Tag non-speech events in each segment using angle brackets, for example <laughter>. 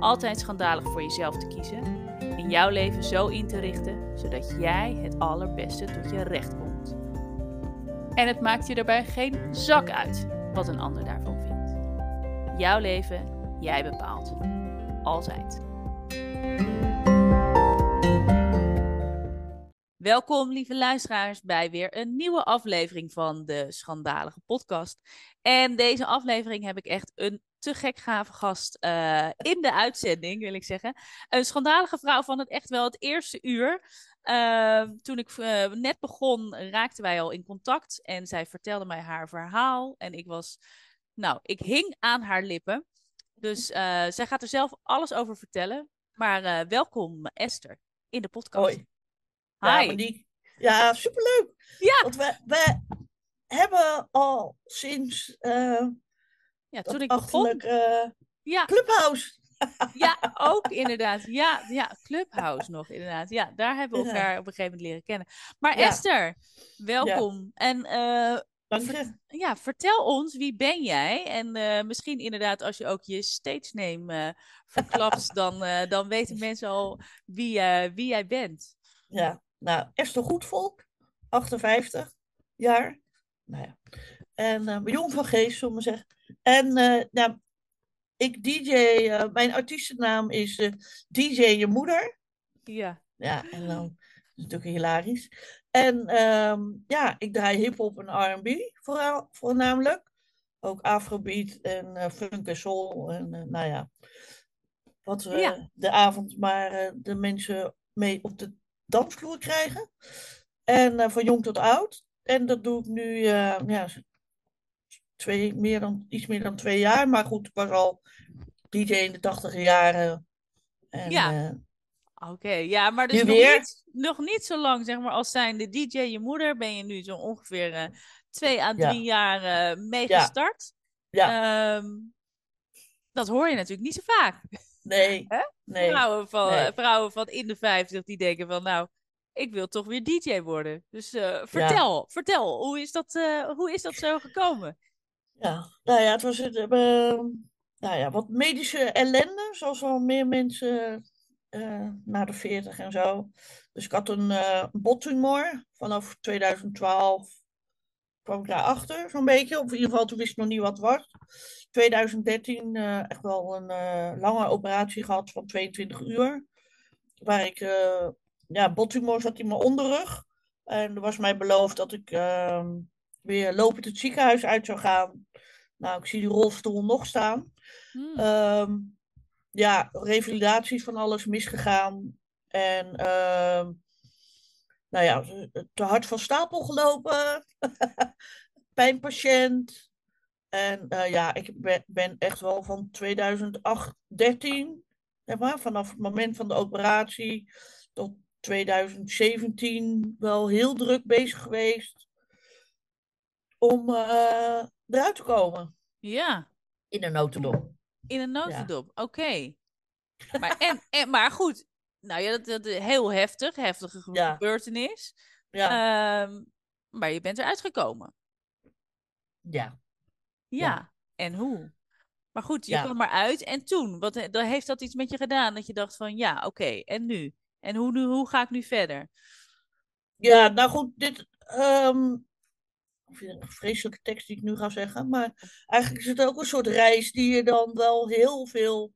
altijd schandalig voor jezelf te kiezen en jouw leven zo in te richten zodat jij het allerbeste tot je recht komt. En het maakt je daarbij geen zak uit wat een ander daarvan vindt. Jouw leven, jij bepaalt. Altijd. Welkom, lieve luisteraars, bij weer een nieuwe aflevering van de Schandalige Podcast. En deze aflevering heb ik echt een te gek gave gast uh, in de uitzending, wil ik zeggen. Een schandalige vrouw van het echt wel het eerste uur. Uh, toen ik uh, net begon, raakten wij al in contact. En zij vertelde mij haar verhaal. En ik was, nou, ik hing aan haar lippen. Dus zij gaat er zelf alles over vertellen. Maar welkom, Esther, in de podcast. Hoi. Hi. Ja, die... ja superleuk. Ja. Want we, we hebben al sinds ja, toen ik begon. ja. Clubhouse. <laughs> Ja, ook inderdaad. Ja, ja, Clubhouse nog inderdaad. Ja, daar hebben we elkaar op een gegeven moment leren kennen. Maar Esther, welkom. En uh, ja, vertel ons, wie ben jij? En uh, misschien inderdaad, als je ook je stage name uh, verklapt, <laughs> dan, dan weten mensen al wie, wie jij bent. Ja, nou, Esther Goedvolk, 58 jaar. Nou ja. En uh, jong van geest, zullen we zeggen. En uh, nou, ik DJ, uh, mijn artiestennaam is uh, DJ Je Moeder. Ja. Ja, en dan dat is natuurlijk hilarisch. En um, ja, ik draai hip-hop en RB vooral, voornamelijk. Ook Afrobeat en funk en soul. En nou ja, wat ja. de avond maar de mensen mee op de dansvloer krijgen. En van jong tot oud. En dat doe ik nu ja, twee, meer dan, iets meer dan twee jaar. Maar goed, ik was al DJ in de tachtige jaren. En, ja. Uh, Oké, ja, maar dus nog niet, nog niet zo lang, zeg maar, als zijn de DJ je moeder, ben je nu zo ongeveer uh, twee à drie ja. jaar uh, mee gestart. Ja. ja. Um, dat hoor je natuurlijk niet zo vaak. Nee. nee. Vrouwen, van, nee. vrouwen van in de vijftig die denken van, nou, ik wil toch weer DJ worden. Dus vertel, ja. vertel, hoe is, dat, hoe is dat zo gekomen? Ja, nou ja, het was het, uh, nou ja, wat medische ellende, zoals wel meer mensen uh, na de 40 en zo. Dus ik had een bottumor vanaf 2012 kwam ik daarachter, zo'n beetje. Of in ieder geval, toen wist ik nog niet wat het was. 2013 uh, echt wel een uh, lange operatie gehad van 22 uur. Waar ik, uh, ja, bottumor zat in mijn onderrug. En er was mij beloofd dat ik ehm, weer lopend het ziekenhuis uit zou gaan. Nou, ik zie die rolstoel nog staan. Hmm. Um, ja, revalidatie van alles misgegaan. En uh, nou ja, te hard van stapel gelopen. <laughs> Pijnpatiënt. En uh, ja, ik ben, ben, echt wel van 2008, 13, zeg maar, vanaf het moment van de operatie tot 2017 wel heel druk bezig geweest om uh, eruit te komen. Ja. In een notendop. In een notendop, ja. oké. Okay. Maar, en, en, maar goed, nou ja, dat, dat heel heftig, heftige gebeurtenis. Ja. Um, maar je bent eruit gekomen. Ja. Ja, ja. en hoe? Maar goed, je kwam eruit. En toen, wat heeft dat iets met je gedaan? Dat je dacht van, ja, oké, okay, en nu? En hoe, nu, hoe ga ik nu verder? Ja, nou goed, dit, um, een vreselijke tekst die ik nu ga zeggen. Maar eigenlijk is het ook een soort reis die je dan wel heel veel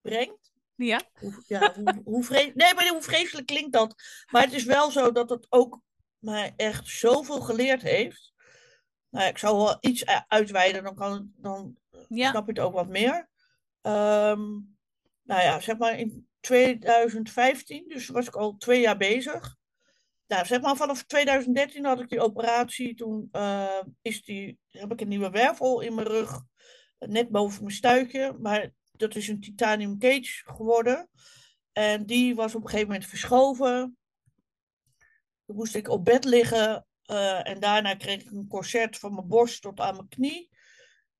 brengt. Ja. Hoe, ja, hoe, hoe vre- nee, maar hoe vreselijk klinkt dat? Maar het is wel zo dat het ook mij echt zoveel geleerd heeft. Nou, ik zal wel iets uitweiden, dan, kan, dan Ja. snap je het ook wat meer. Ehm, nou ja, zeg maar in 2015, dus was ik al twee jaar bezig. Nou, zeg maar vanaf 2013 had ik die operatie. Toen eh, is die, heb ik een nieuwe wervel in mijn rug, eh, net boven mijn stuitje. Maar dat is een titanium cage geworden. En die was op een gegeven moment verschoven. Toen moest ik op bed liggen. eh, en daarna kreeg ik een corset van mijn borst tot aan mijn knie.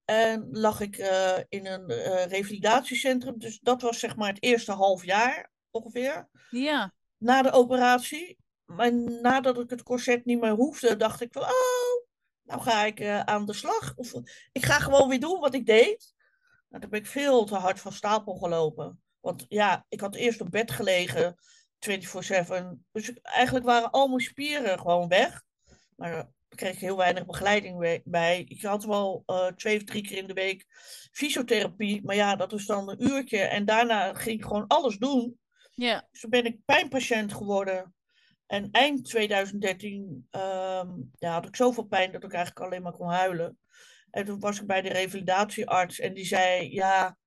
En lag ik eh, in een eh, revalidatiecentrum. Dus dat was zeg maar het eerste half jaar ongeveer. Ja. Na de operatie. Maar nadat ik het corset niet meer hoefde, dacht ik van... Oh, nou ga ik aan de slag. Of ik ga gewoon weer doen wat ik deed. Nou, toen ben ik veel te hard van stapel gelopen. Want ja, ik had eerst op bed gelegen, 24-7. Dus eigenlijk waren al mijn spieren gewoon weg. Maar daar kreeg ik heel weinig begeleiding bij. Ik had wel eh, twee of drie keer in de week fysiotherapie. Maar ja, dat is dan een uurtje. En daarna ging ik gewoon alles doen. Ja. Dus toen ben ik pijnpatiënt geworden. En eind 2013 ehm, ja, had ik zoveel pijn dat ik eigenlijk alleen maar kon huilen. En toen was ik bij de revalidatiearts en die zei, ja,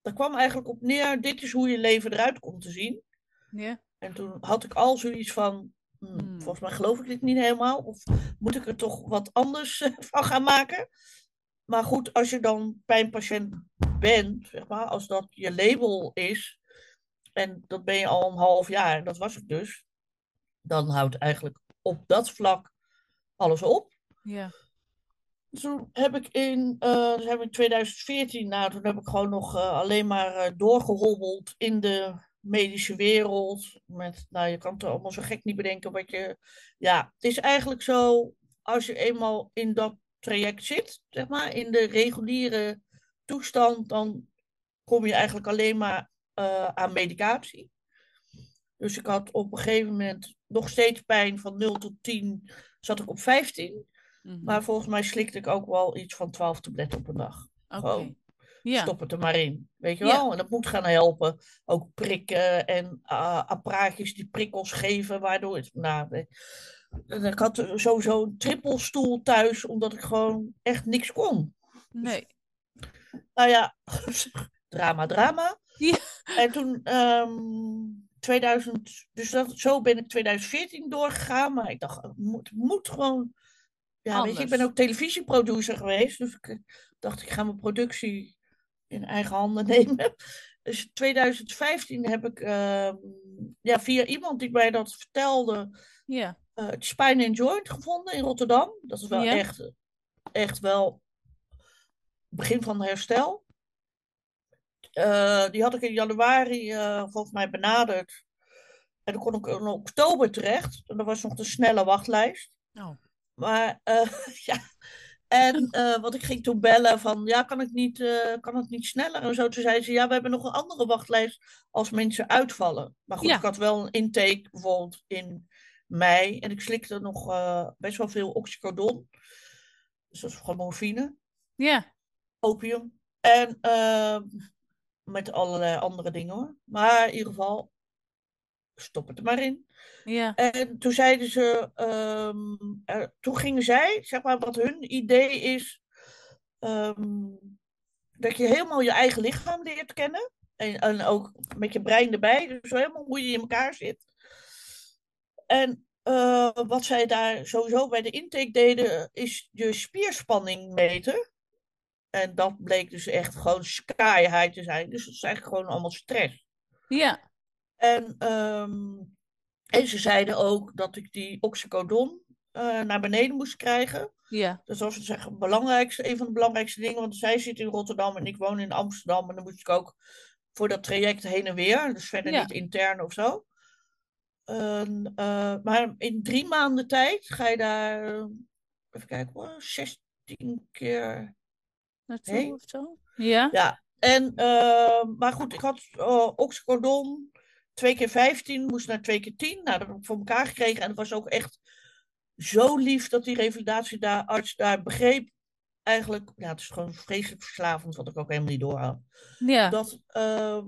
dat kwam eigenlijk op neer, dit is hoe je leven eruit komt te zien. Ja. En toen had ik al zoiets van, hmm, Hmm. volgens mij geloof ik dit niet helemaal. Of moet ik er toch wat anders eh, <laughs> van gaan maken? Maar goed, als je dan pijnpatiënt bent, zeg maar, als dat je label is, en dat ben je al een half jaar, dat was ik dus, dan houdt eigenlijk op dat vlak alles op. Ja. Toen heb ik in, dus heb ik in 2014, nou, toen heb ik gewoon nog eh, alleen maar eh, doorgehobbeld in de medische wereld. Met, nou, je kan het allemaal zo gek niet bedenken wat je. Ja, het is eigenlijk zo, als je eenmaal in dat traject zit, zeg maar, in de reguliere toestand, dan kom je eigenlijk alleen maar eh, aan medicatie. Dus ik had op een gegeven moment nog steeds pijn van 0 tot 10, zat ik op 15. Mhm. Maar volgens mij slikte ik ook wel iets van 12 tabletten op een dag. Oké. gewoon. Ja. Stop het er maar in. Weet je Ja. wel? En dat moet gaan helpen. Ook prikken en apparaatjes die prikkels geven, waardoor het. Nou, ik had sowieso een trippelstoel thuis, omdat ik gewoon echt niks kon. Nee. Nou ja, <laughs> drama, drama. Ja. En toen, ehm 2000, dus dat, zo ben ik 2014 doorgegaan. Maar ik dacht, het moet, het moet gewoon. Ja, weet je, ik ben ook televisieproducer geweest. Dus ik eh, dacht, ik ga mijn productie in eigen handen <laughs> nemen. Dus 2015 heb ik ehm, ja, via iemand die mij dat vertelde, Ja. eh, het Spine and Joint gevonden in Rotterdam. Dat is wel Ja. echt, echt wel begin van herstel. Eh, die had ik in januari volgens mij benaderd. En dan kon ik in oktober terecht. En dat was nog de snelle wachtlijst. Oh. Maar eh, <laughs> ja. En eh, wat ik ging toen bellen van, ja, kan, ik niet, eh, kan het niet sneller? En zo, toen zei ze, ja, we hebben nog een andere wachtlijst als mensen uitvallen. Maar goed, Ja. ik had wel een intake bijvoorbeeld in mei. En ik slikte nog best wel veel oxycodon. Dus dat is gewoon morfine Ja. opium. En ehm, met allerlei andere dingen hoor. Maar in ieder geval, stop het er maar in. Ja. En toen zeiden ze, ehm, er- toen gingen zij, zeg maar, wat hun idee is, ehm, dat je helemaal je eigen lichaam leert kennen. En, en ook met je brein erbij, dus helemaal hoe je in elkaar zit. En eh, wat zij daar sowieso bij de intake deden, is je spierspanning meten. En dat bleek dus echt gewoon sky high te zijn. Dus dat is eigenlijk gewoon allemaal stress. Ja. En, ehm, en ze zeiden ook dat ik die oxycodon eh, naar beneden moest krijgen. Ja. Dat was zeg, het belangrijkste, een van de belangrijkste dingen. Want zij zit in Rotterdam en ik woon in Amsterdam. En dan moest ik ook voor dat traject heen en weer. Dus verder Ja. niet intern of zo. Eh, maar in drie maanden tijd ga je daar, even kijken hoor, 16 keer Naartoe Hey. of zo? Ja. Ja, en, eh, maar goed, ik had oxycodon twee keer 15, moest naar twee keer 10. Nou, dat heb ik voor elkaar gekregen. En het was ook echt zo lief dat die revalidatiearts daar begreep. Eigenlijk, ja, het is gewoon vreselijk verslavend, wat ik ook helemaal niet doorhad. Ja. Dat, ehm,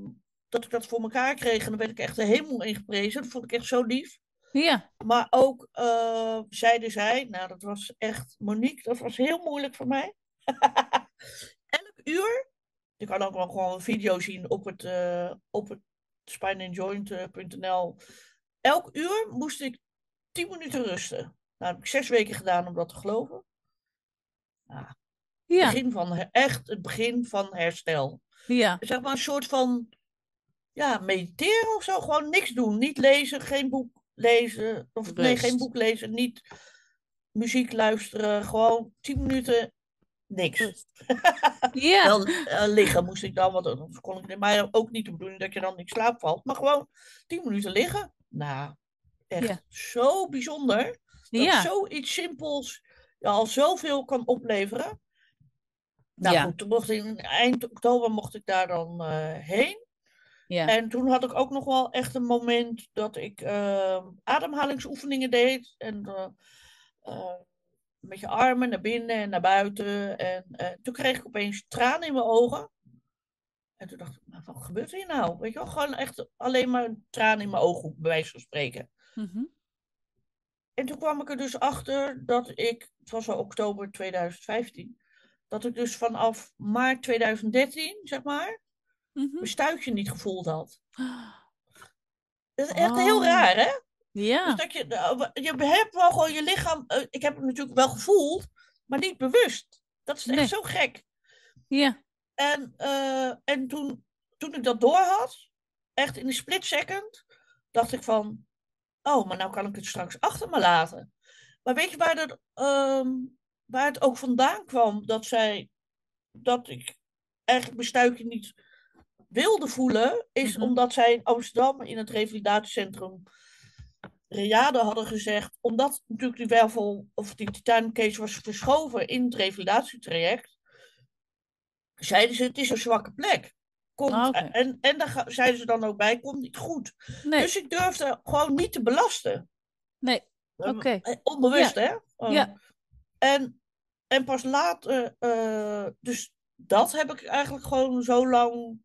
dat ik dat voor elkaar kreeg. En dan werd ik echt de hemel ingeprezen. Dat vond ik echt zo lief. Ja. Maar ook uh, zeiden zij, nou dat was echt, Monique, dat was heel moeilijk voor mij. <laughs> Elk uur, je kan ook wel gewoon een video zien op het, uh, op het spineandjoint.nl. Elk uur moest ik 10 minuten rusten. Nou, heb ik zes weken gedaan om dat te geloven. Nou, ja. begin van, echt het begin van herstel. Ja. Zeg maar een soort van ja, mediteren of zo. Gewoon niks doen. Niet lezen, geen boek lezen. Of nee, geen boek lezen. Niet muziek luisteren. Gewoon tien minuten niks. <laughs> Ja. Wel uh, liggen moest ik dan, want anders kon ik maar ook niet de bedoeling dat je dan niet slaap valt. Maar gewoon tien minuten liggen. Nou, echt zo bijzonder. Dat ja. zoiets simpels ja, al zoveel kan opleveren. Nou goed, toen mocht ik, eind oktober mocht ik daar dan uh, heen. Ja. En toen had ik ook nog wel echt een moment dat ik uh, ademhalingsoefeningen deed. En uh, met je armen naar binnen en naar buiten. En toen kreeg ik opeens tranen in mijn ogen. En toen dacht ik, nou, wat gebeurt hier nou? Weet je wel, gewoon echt alleen maar tranen in mijn ogen, bij wijze van spreken. Mm -hmm. En toen kwam ik er dus achter dat ik, het was al oktober 2015, dat ik dus vanaf maart 2013, zeg maar, mm -hmm. mijn stuitje niet gevoeld had. <gasps> Dat is echt oh. heel raar, hè? Ja. Dus dat je, je hebt wel gewoon je lichaam, ik heb het natuurlijk wel gevoeld, maar niet bewust. Dat is echt Nee. zo gek. Ja. En, uh, en toen, toen ik dat door had, echt in een split second, dacht ik van, oh, maar nou kan ik het straks achter me laten. Maar weet je waar, dat, um, waar het ook vandaan kwam dat zij, dat ik eigenlijk mijn stuitje niet wilde voelen, is Mhm. omdat zij in Amsterdam in het revalidatiecentrum Reade hadden gezegd, omdat natuurlijk die wervel of die titanium case was verschoven in het revalidatietraject, zeiden ze het is een zwakke plek. Komt, Ah. En, en daar zeiden ze dan ook bij, komt niet goed. Nee. Dus ik durfde gewoon niet te belasten. Nee. Oké. Eh, Onbewust, hè? Eh, Ja. En, en pas later, eh, dus dat heb ik eigenlijk gewoon zo lang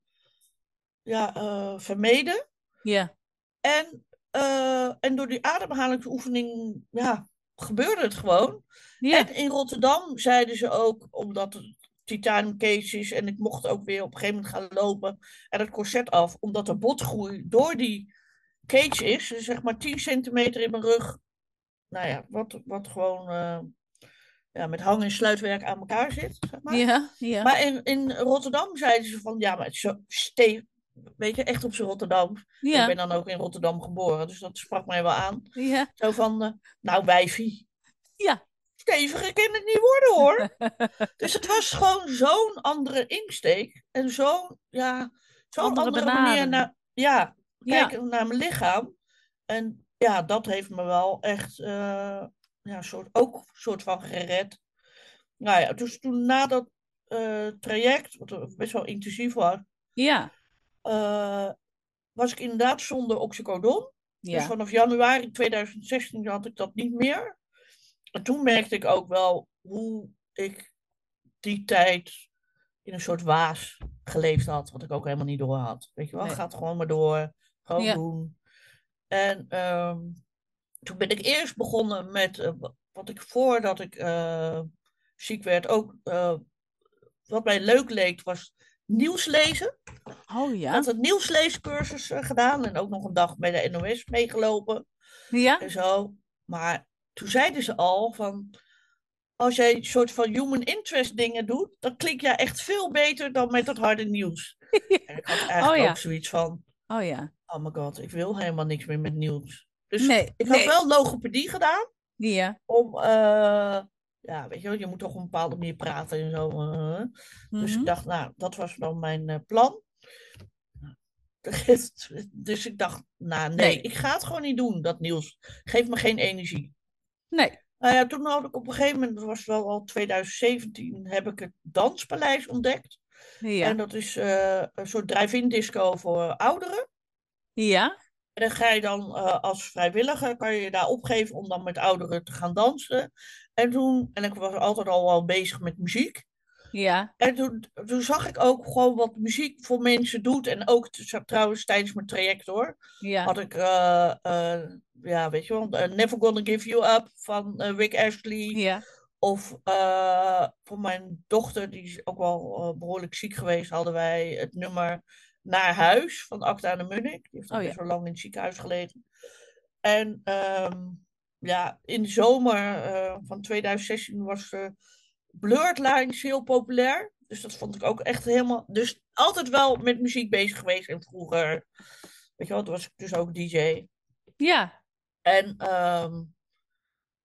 ja, eh, vermeden. Ja. En, eh, en door die ademhalingsoefening ja, gebeurde het gewoon. Ja. En in Rotterdam zeiden ze ook, omdat het titanium case is en ik mocht ook weer op een gegeven moment gaan lopen en het corset af, omdat de botgroei door die cage is, dus zeg maar 10 centimeter in mijn rug, nou ja, wat, wat gewoon eh, ja, met hang- en sluitwerk aan elkaar zit, zeg maar. Ja. Ja. Maar in, in Rotterdam zeiden ze van, ja, maar het is zo stevig, weet je, echt op zijn Rotterdam. Ik ben dan ook in Rotterdam geboren, dus dat sprak mij wel aan. Ja. Zo van, eh, nou wijfie, Ja. steviger kan het niet worden hoor. <laughs> dus het was gewoon zo'n andere insteek. En zo'n, ja, zo'n Andere andere, manier naar, ja, Ja. kijken naar mijn lichaam. En ja, dat heeft me wel echt, eh, ja, soort, ook een soort van gered. Nou ja, dus toen na dat eh, traject, wat best wel intensief was, Ja. Eh, was ik inderdaad zonder oxycodon. Dus Ja. vanaf januari 2016 had ik dat niet meer. En toen merkte ik ook wel hoe ik die tijd in een soort waas geleefd had, wat ik ook helemaal niet door had. Weet je wel, Nee. gaat gewoon maar door, gewoon Ja. doen. En ehm, toen ben ik eerst begonnen met eh, wa- wat ik voordat ik eh, ziek werd ook, wat mij leuk leek, was nieuws lezen. Oh Ik ja. had een nieuwsleescursus eh, gedaan en ook nog een dag bij de NOS meegelopen Ja. en zo. Maar toen zeiden ze al van, als jij een soort van human interest dingen doet, dan klink jij echt veel beter dan met dat harde nieuws. <laughs> En ik had eigenlijk Oh ja. ook zoiets van, Oh ja. oh my god, ik wil helemaal niks meer met nieuws. Dus Nee. ik had nee. wel logopedie gedaan Ja. om, eh, ja, weet je wel, je moet toch op een bepaalde manier praten en zo. eh. Dus Mhm. ik dacht, nou, dat was dan mijn eh, plan. <laughs> Dus ik dacht, nou nee, Nee. ik ga het gewoon niet doen, dat nieuws. Geeft me geen energie. Nee. Nou ja, toen had ik op een gegeven moment, dat was wel al 2017, heb ik het Danspaleis ontdekt. Ja. En dat is eh, een soort drive-in disco voor ouderen. Ja. En dan ga je dan als vrijwilliger, kan je je daar opgeven om dan met ouderen te gaan dansen. En toen, en ik was altijd al wel bezig met muziek. Ja, En toen, toen zag ik ook gewoon wat muziek voor mensen doet. En ook trouwens tijdens mijn traject hoor. ja. Had ik, eh, eh, ja, weet je wel, eh, Never Gonna Give You Up van eh, Rick Astley. Ja, Of eh, voor mijn dochter, die is ook wel eh, behoorlijk ziek geweest, hadden wij het nummer Naar Huis van Acta de Munnik. Die heeft Oh, ja. wel lang in het ziekenhuis gelegen. En ehm, ja, in de zomer eh, van 2016 was de Blurred Lines heel populair. Dus dat vond ik ook echt helemaal... Dus altijd wel met muziek bezig geweest. En vroeger, weet je wel, toen was ik dus ook DJ. ja, En ehm,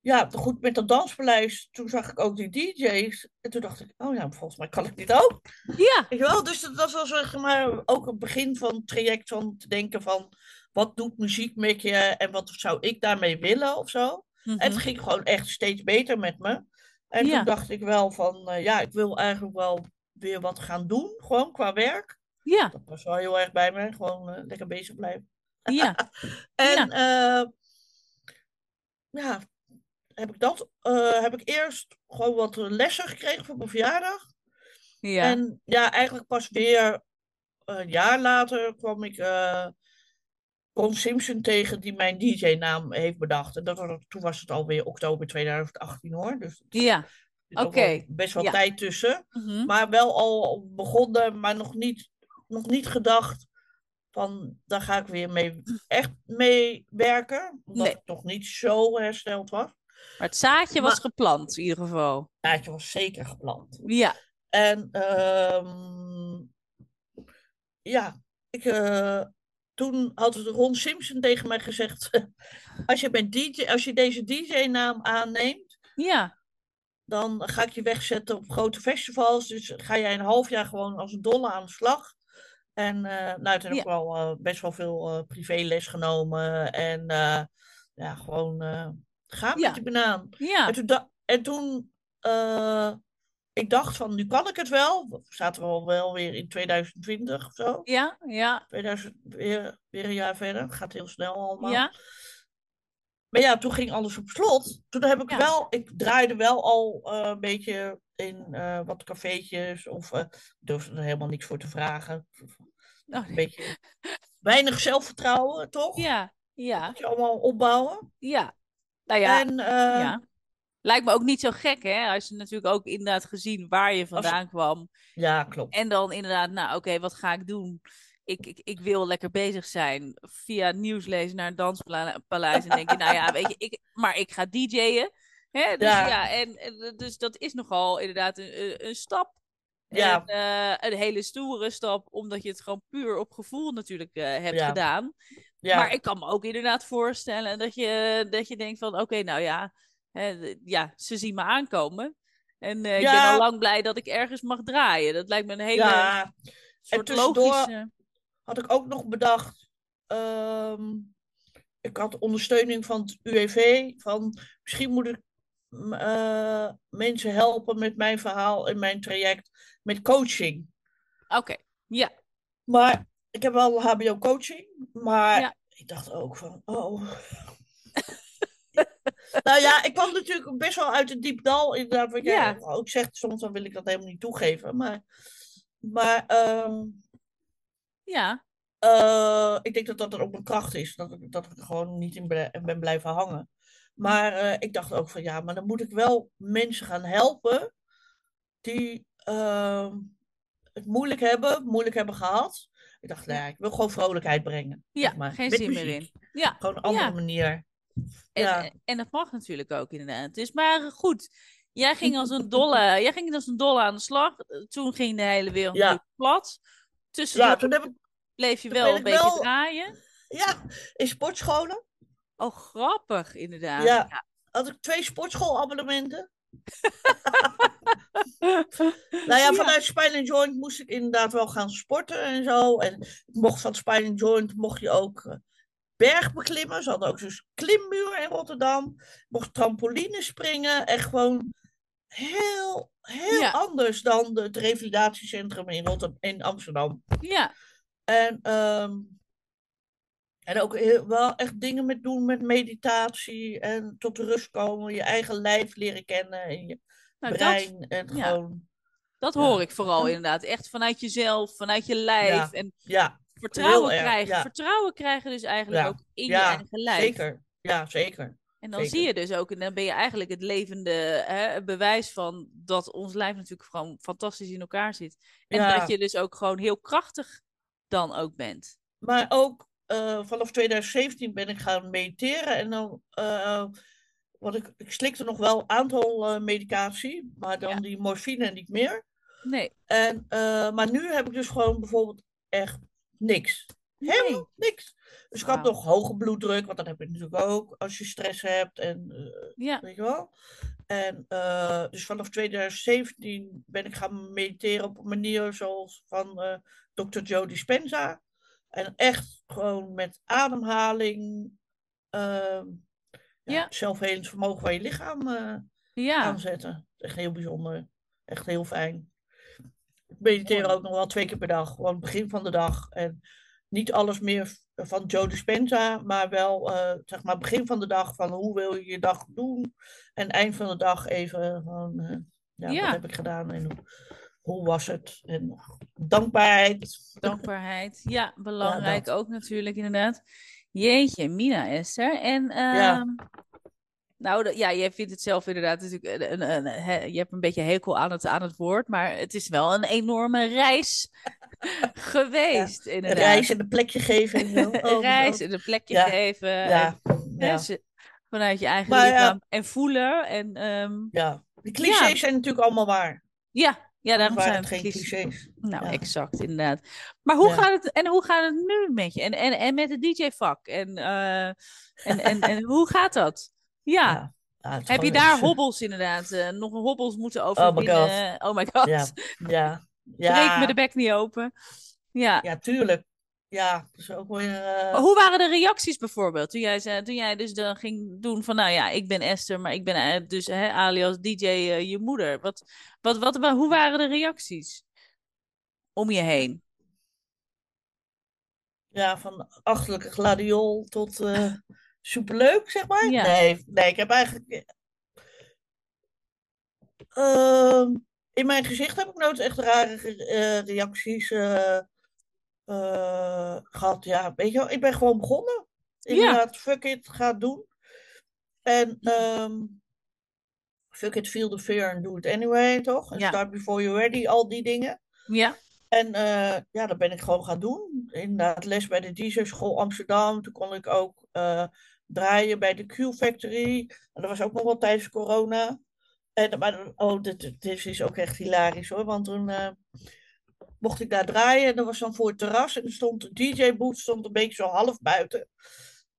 ja, goed, met dat danspaleis, toen zag ik ook die DJ's. En toen dacht ik, oh ja, volgens mij kan ik dit ook. ja, Weet je wel? Dus dat, dat was zeg maar ook het begin van het traject van te denken van... Wat doet muziek met je en wat zou ik daarmee willen of zo? En het mhm. ging gewoon echt steeds beter met me. En Ja. toen dacht ik wel van, eh, ja, ik wil eigenlijk wel weer wat gaan doen. Gewoon qua werk. ja, Dat was wel heel erg bij me. Gewoon eh, lekker bezig blijven. ja, <laughs> En eh, ja, heb ik dat. heb ik eerst gewoon wat lessen gekregen voor mijn verjaardag. ja, En ja, eigenlijk pas weer een jaar later kwam ik Ron Simpson tegen, die mijn DJ-naam heeft bedacht. En dat was, toen was het alweer oktober 2018 hoor. Dus ja. Oké, best wel ja. tijd tussen. mhm. Maar wel al begonnen, maar nog niet, nog niet gedacht van daar ga ik weer mee, echt mee werken. Omdat Nee. nog niet zo hersteld was. Maar het zaadje was geplant, in ieder geval. Jaartje was zeker gepland. Ja, En ehm, ja, ik, eh, toen had Ron Simpson tegen mij gezegd: <laughs> als je, bent DJ, als je deze DJ-naam aanneemt, ja, dan ga ik je wegzetten op grote festivals. Dus ga jij een half jaar gewoon als een dolle aan de slag. En eh nou, toen heb ik wel eh, best wel veel eh, privéles genomen. En ja, gewoon Ja. met die banaan. ja, En toen, en toen ik dacht van, nu kan ik het wel. We zaten we al wel weer in 2020 of zo. ja, ja, 2000, weer, weer een jaar verder. Gaat heel snel allemaal. ja, Maar ja, toen ging alles op slot. Toen heb ik Ja. wel, ik draaide wel al eh, een beetje in eh, wat cafeetjes. Of ik durfde er helemaal niks voor te vragen. Oh, Een beetje weinig zelfvertrouwen, toch? ja, ja, Moet je allemaal opbouwen. ja. Nou ja, en ja. Lijkt me ook niet zo gek, hè? Als je natuurlijk ook inderdaad gezien waar je vandaan kwam. ja, klopt. En dan inderdaad, nou oké, wat ga ik doen? Ik, ik, ik wil lekker bezig zijn. Via het nieuws lezen naar een danspaleis. En denk je, nou ja, weet je, ik, maar ik ga DJ'en. Hè? Dus ja, Ja. en, en dus dat is nogal inderdaad een, een, stap. Ja. En, eh, een hele stoere stap, omdat je het gewoon puur op gevoel natuurlijk eh, hebt Ja. gedaan. Ja, Maar ik kan me ook inderdaad voorstellen dat je, dat je denkt van, oké, nou ja, hè, ja, ze zien me aankomen. En eh, ik ben al lang blij dat ik ergens mag draaien. Dat lijkt me een hele ja. En soort tussendoor logische... had ik ook nog bedacht. ehm, ik had ondersteuning van het UWV. Van misschien moet ik eh, mensen helpen met mijn verhaal en mijn traject met coaching. Oké, ja, Maar ik heb wel HBO-coaching. Maar Ja. ik dacht ook van, oh. <laughs> nou ja, ik kwam natuurlijk best wel uit het diep dal. Inderdaad, wat jij Ja. ook zegt. Soms dan wil ik dat helemaal niet toegeven. Maar, maar ehm, ja, eh, ik denk dat dat er ook mijn kracht is. Dat ik, dat ik er gewoon niet in ben blijven hangen. Maar eh, ik dacht ook van ja, maar dan moet ik wel mensen gaan helpen die ehm, het moeilijk hebben, moeilijk hebben gehad. Ik dacht, nou ja, ik wil gewoon vrolijkheid brengen. ja, zeg maar, geen met zin meer in. Ja, Gewoon een andere Ja. manier. En, Ja. en dat mag natuurlijk ook inderdaad. Dus maar goed, jij ging als een dolle, <laughs> jij ging als een dolle aan de slag. Toen ging de hele wereld Ja. plat. Tussendoor Ja, toen heb ik bleef je wel een beetje wel- draaien. ja, in sportscholen. Oh, grappig inderdaad. Ja. Had ik twee sportschoolabonnementen. <laughs> Nou ja, vanuit Spine Joint moest ik inderdaad wel gaan sporten en zo. En ik mocht van Spine Joint mocht je ook bergbeklimmen. Ze hadden ook zo'n klimmuur in Rotterdam. Mocht trampoline springen. Echt gewoon heel, heel Ja. anders dan het revalidatiecentrum in, Rotterdam, in Amsterdam. Ja, En, ehm, en ook heel, wel echt dingen met doen met meditatie en tot rust komen. Je eigen lijf leren kennen en je nou dat, brein. en ja. gewoon... Dat Ja. hoor ik vooral inderdaad. Echt vanuit jezelf, vanuit je lijf. En Ja, vertrouwen erg, krijgen. ja. Vertrouwen krijgen dus eigenlijk Ja. ook in je ja eigen lijf. zeker. Ja, zeker. En dan zeker. zie je dus ook, en dan ben je eigenlijk het levende hè, bewijs van dat ons lijf natuurlijk gewoon fantastisch in elkaar zit. En dat je dus ook gewoon heel krachtig dan ook bent. Maar ook eh, vanaf 2017 ben ik gaan mediteren. En dan, eh, want ik, ik slikte nog wel een aantal eh, medicatie, maar dan die morfine niet meer. Nee. En, maar nu heb ik dus gewoon bijvoorbeeld echt niks. Helemaal niks. Dus ik had nog hoge bloeddruk, want dat heb je natuurlijk ook als je stress hebt. En eh, Ja. weet je wel. En eh, dus vanaf 2017 ben ik gaan mediteren op een manier zoals van eh Dr. Joe Dispenza. En echt gewoon met ademhaling, ehm ja, Ja. het zelfhelingsvermogen van je lichaam Ja. aanzetten. Echt heel bijzonder. Echt heel fijn. Mediteer ook nog wel twee keer per dag. Gewoon begin van de dag. En niet alles meer van Joe Dispenza, maar wel eh, zeg maar begin van de dag van hoe wil je je dag doen. En eind van de dag even van eh, ja, Ja. wat heb ik gedaan en hoe, hoe was het. En dankbaarheid. Dankbaarheid. Ja, <laughs> belangrijk ook natuurlijk, inderdaad. Jeetje, Mina Esther. En Ja. Nou, ja, jij vindt het zelf inderdaad natuurlijk, een, een, je hebt een beetje hekel aan het, aan het woord, maar het is wel een enorme reis <laughs> geweest, Een inderdaad. reis en een plekje geven. <laughs> Een reis en een plekje Ja. geven. Ja, en, hè, ja, ze- vanuit je eigen Maar ja. lichaam. En voelen. En ehm, ja. De clichés Ja. zijn natuurlijk allemaal waar. ja, ja, daarom zijn het geen clichés. clichés. Nou, Ja. exact, inderdaad. Maar hoe Ja. gaat het, en hoe gaat het nu met je? En, en, en met het DJ-vak? En, eh, en, en, en hoe gaat dat? Ja. Heb je daar hobbels inderdaad? eh, nog hobbels moeten my overwinnen? Oh my god. Ja, ja. Breek me de bek niet open. Ja. ja, tuurlijk. Ja, is ook weer... eh, hoe waren de reacties bijvoorbeeld? Toen jij, zei, toen jij dus dan ging doen van, nou ja, ik ben Esther, maar ik ben eh, dus hè, alias DJ je moeder. Wat, wat, wat, wa- hoe waren de reacties om je heen? ja, van achterlijke gladiol tot <laughs> superleuk, zeg maar. Ja. Nee, nee, ik heb eigenlijk... Ehm, in mijn gezicht heb ik nooit echt rare re- eh, reacties eh, eh, gehad. Ja, weet je wel, ik ben gewoon begonnen. Inderdaad, fuck it, ga het doen. En ehm, fuck it, feel the fear and do it anyway, toch? En Ja. start before you're ready, al die dingen. Ja, En ja, dat ben ik gewoon gaan doen. Inderdaad, les bij de DJ-school Amsterdam. Toen kon ik ook draaien bij de Q-Factory. En dat was ook nog wel tijdens corona. En, maar, oh, dit, is ook echt hilarisch hoor. Want toen eh, mocht ik daar draaien. En dat was dan voor het terras. En stond de DJ-boot stond een beetje zo half buiten.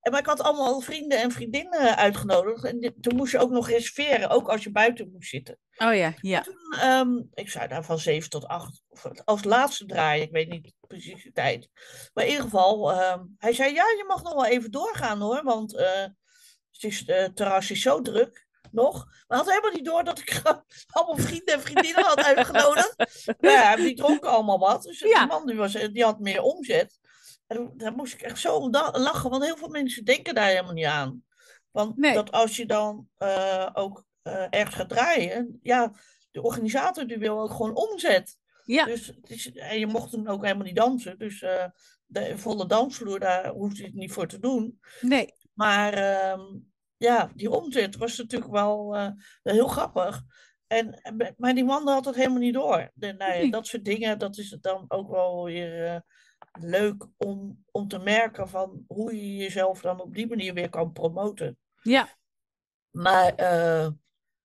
En, maar ik had allemaal vrienden en vriendinnen uitgenodigd. En toen moest je ook nog reserveren. Ook als je buiten moest zitten. oh ja, ja. Toen, ehm, ik zou daar van 7 tot 8 of als laatste draaien, ik weet niet precies de tijd. Maar in ieder geval, ehm, hij zei: Ja, je mag nog wel even doorgaan hoor, want eh, het, is, eh, het terras is zo druk nog. Maar had helemaal niet door dat ik <laughs> allemaal vrienden en vriendinnen had uitgenodigd. Maar <laughs> ja, die dronken allemaal wat. Dus Ja. die man die, was, die had meer omzet. En dan- daar moest ik echt zo lachen, want heel veel mensen denken daar helemaal niet aan. Want Nee. dat als je dan eh, ook eh, ergens gaat draaien, ja, de organisator die wil ook gewoon omzet. Ja, Dus het is, en je mocht toen ook helemaal niet dansen. Dus eh, de volle dansvloer, daar hoefde je het niet voor te doen. nee. Maar ehm, ja, die omzet was natuurlijk wel heel grappig. En, maar die man had het helemaal niet door. De, nou ja, Nee. dat soort dingen, dat is het dan ook wel weer leuk om, om te merken van hoe je jezelf dan op die manier weer kan promoten. Ja, Maar eh,